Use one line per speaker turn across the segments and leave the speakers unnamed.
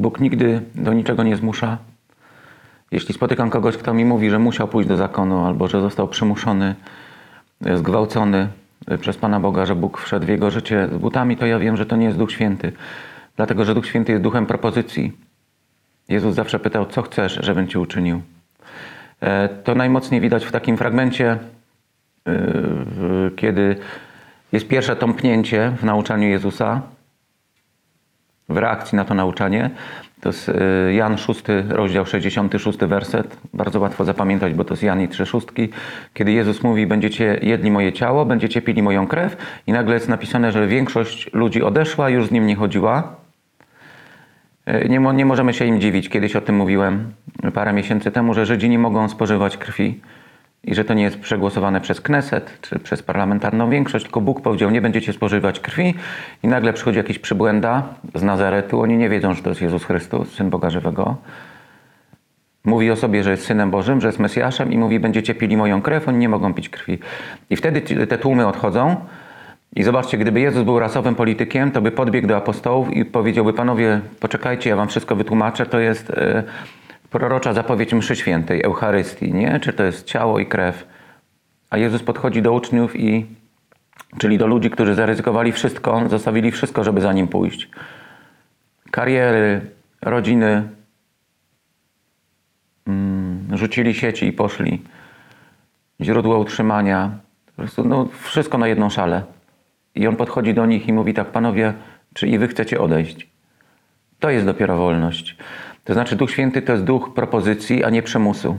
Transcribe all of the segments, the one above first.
Bóg nigdy do niczego nie zmusza. Jeśli spotykam kogoś, kto mi mówi, że musiał pójść do zakonu, albo że został przymuszony, e, zgwałcony e, przez Pana Boga, że Bóg wszedł w jego życie z butami, to ja wiem, że to nie jest Duch Święty. Dlatego, że Duch Święty jest duchem propozycji. Jezus zawsze pytał, co chcesz, żebym ci uczynił. E, To najmocniej widać w takim fragmencie, kiedy jest pierwsze tąpnięcie w nauczaniu Jezusa, w reakcji na to nauczanie. To jest e, Jan 6, rozdział 66, werset. Bardzo łatwo zapamiętać, bo to jest Jan i trzy szóstki. Kiedy Jezus mówi, będziecie jedli moje ciało, będziecie pili moją krew i nagle jest napisane, że większość ludzi odeszła, już z nim nie chodziła. E, Nie, nie możemy się im dziwić. Kiedyś o tym mówiłem parę miesięcy temu, że Żydzi nie mogą spożywać krwi i że to nie jest przegłosowane przez Kneset czy przez parlamentarną większość, tylko Bóg powiedział, nie będziecie spożywać krwi i nagle przychodzi jakiś przybłęda z Nazaretu. Oni nie wiedzą, że to jest Jezus Chrystus, Syn Boga Żywego. Mówi o sobie, że jest Synem Bożym, że jest Mesjaszem i mówi, będziecie pili moją krew, oni nie mogą pić krwi. I wtedy te tłumy odchodzą i zobaczcie, gdyby Jezus był rasowym politykiem, to by podbiegł do apostołów i powiedziałby, panowie, poczekajcie, ja wam wszystko wytłumaczę, to jest e, prorocza zapowiedź mszy świętej, Eucharystii, nie? Czy to jest ciało i krew. A Jezus podchodzi do uczniów i, czyli do ludzi, którzy zaryzykowali wszystko, zostawili wszystko, żeby za Nim pójść. Kariery, rodziny, mm, rzucili sieci i poszli. Źródło utrzymania, po prostu no, wszystko na jedną szalę. I on podchodzi do nich i mówi tak, panowie, czy i wy chcecie odejść? To jest dopiero wolność. To znaczy Duch Święty to jest duch propozycji, a nie przymusu.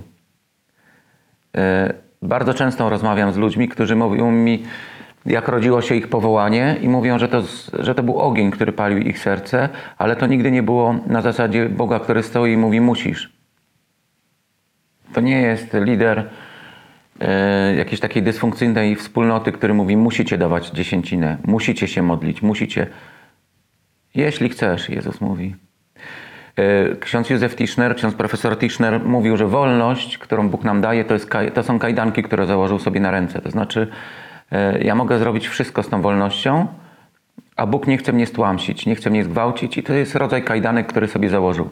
E, Bardzo często rozmawiam z ludźmi, którzy mówią mi, jak rodziło się ich powołanie i mówią, że to, że to był ogień, który palił ich serce, ale to nigdy nie było na zasadzie Boga, który stoi i mówi musisz. To nie jest lider e, jakiejś takiej dysfunkcyjnej wspólnoty, który mówi musicie dawać dziesięcinę, musicie się modlić, musicie. Jeśli chcesz, Jezus mówi. E, Ksiądz Józef Tischner, ksiądz profesor Tischner mówił, że wolność, którą Bóg nam daje, to, jest, to są kajdanki, które założył sobie na ręce. To znaczy, e, ja mogę zrobić wszystko z tą wolnością, a Bóg nie chce mnie stłamsić, nie chce mnie zgwałcić i to jest rodzaj kajdanek, który sobie założył.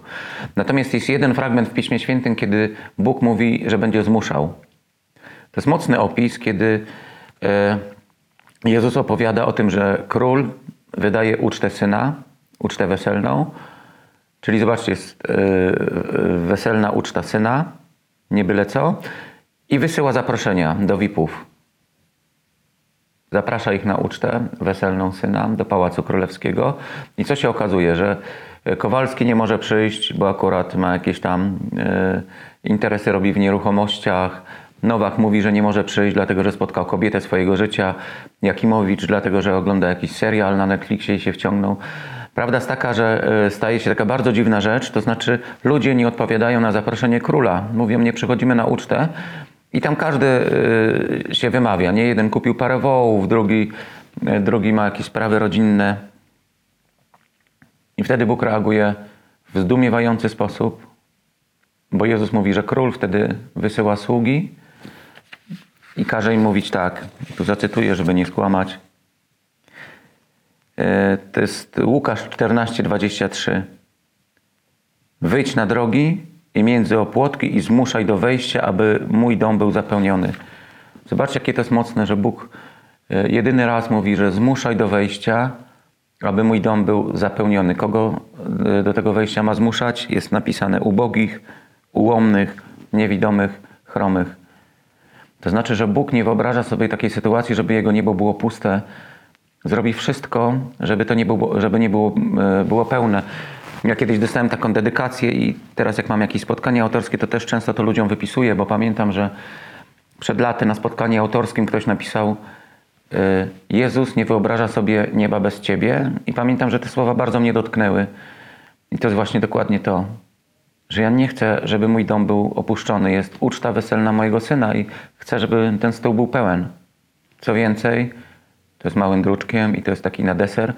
Natomiast jest jeden fragment w Piśmie Świętym, kiedy Bóg mówi, że będzie zmuszał. To jest mocny opis, kiedy e, Jezus opowiada o tym, że król wydaje ucztę syna, ucztę weselną, czyli zobaczcie, jest e, e, weselna uczta syna, nie byle co, i wysyła zaproszenia do VIP-ów. Zaprasza ich na ucztę weselną syna do Pałacu Królewskiego. I co się okazuje, że Kowalski nie może przyjść, bo akurat ma jakieś tam e, interesy, robi w nieruchomościach. Nowak mówi, że nie może przyjść, dlatego że spotkał kobietę swojego życia. Jakimowicz, dlatego że ogląda jakiś serial na Netflixie i się wciągnął. Prawda jest taka, że e, staje się taka bardzo dziwna rzecz, to znaczy ludzie nie odpowiadają na zaproszenie króla. Mówią, nie przychodzimy na ucztę, i tam każdy y, się wymawia. Nie jeden kupił parę wołów, drugi, y, drugi ma jakieś sprawy rodzinne. I wtedy Bóg reaguje w zdumiewający sposób, bo Jezus mówi, że król wtedy wysyła sługi i każe im mówić tak. Tu zacytuję, żeby nie skłamać. E, To jest Łukasz 14:23. Wyjdź na drogi i między opłotki i zmuszaj do wejścia, aby mój dom był zapełniony. Zobaczcie, jakie to jest mocne, że Bóg e, jedyny raz mówi, że zmuszaj do wejścia, aby mój dom był zapełniony. Kogo e, do tego wejścia ma zmuszać? Jest napisane ubogich, ułomnych, niewidomych, chromych. To znaczy, że Bóg nie wyobraża sobie takiej sytuacji, żeby jego niebo było puste. Zrobi wszystko, żeby to nie było, żeby nie było, e, było pełne. Ja kiedyś dostałem taką dedykację i teraz jak mam jakieś spotkanie autorskie, to też często to ludziom wypisuję, bo pamiętam, że przed laty na spotkaniu autorskim ktoś napisał e, Jezus nie wyobraża sobie nieba bez Ciebie i pamiętam, że te słowa bardzo mnie dotknęły. I to jest właśnie dokładnie to, że ja nie chcę, żeby mój dom był opuszczony. Jest uczta weselna mojego syna i chcę, żeby ten stół był pełen. Co więcej, to jest małym druczkiem i to jest taki na deser.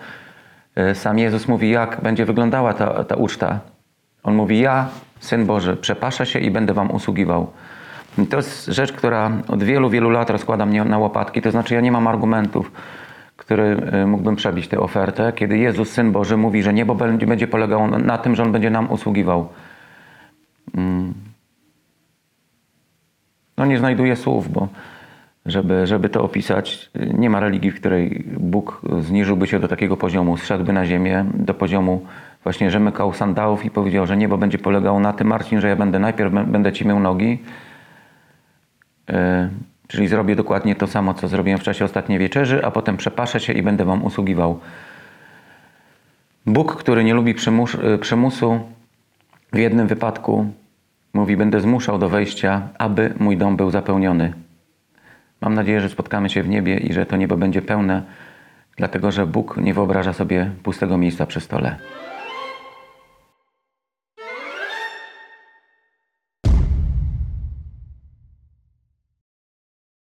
E, Sam Jezus mówi, jak będzie wyglądała ta, ta uczta. On mówi, ja, Syn Boży, przepaszę się i będę wam usługiwał. I to jest rzecz, która od wielu, wielu lat rozkłada mnie na łopatki. To znaczy, ja nie mam argumentów, który y, mógłbym przebić tę ofertę, kiedy Jezus, Syn Boży, mówi, że niebo będzie, będzie polegało na tym, że On będzie nam usługiwał. Mm. No nie znajduję słów, bo żeby, żeby to opisać, nie ma religii, w której Bóg zniżyłby się do takiego poziomu, zszedłby na ziemię, do poziomu właśnie, że mykał sandałów i powiedział, że niebo będzie polegało na tym, Marcin, że ja będę najpierw bę- będę ci mył nogi, y, czyli zrobię dokładnie to samo, co zrobiłem w czasie ostatniej wieczerzy, a potem przepaszę się i będę wam usługiwał. Bóg, który nie lubi przymus, y, przymusu, w jednym wypadku mówi: Będę zmuszał do wejścia, aby mój dom był zapełniony. Mam nadzieję, że spotkamy się w niebie i że to niebo będzie pełne, dlatego że Bóg nie wyobraża sobie pustego miejsca przy stole.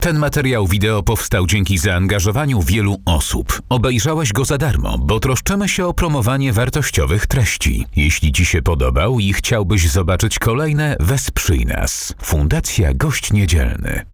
Ten materiał wideo powstał dzięki zaangażowaniu wielu osób. Obejrzałeś go za darmo, bo troszczymy się o promowanie wartościowych treści. Jeśli Ci się podobał i chciałbyś zobaczyć kolejne, wesprzyj nas. Fundacja Gość Niedzielny.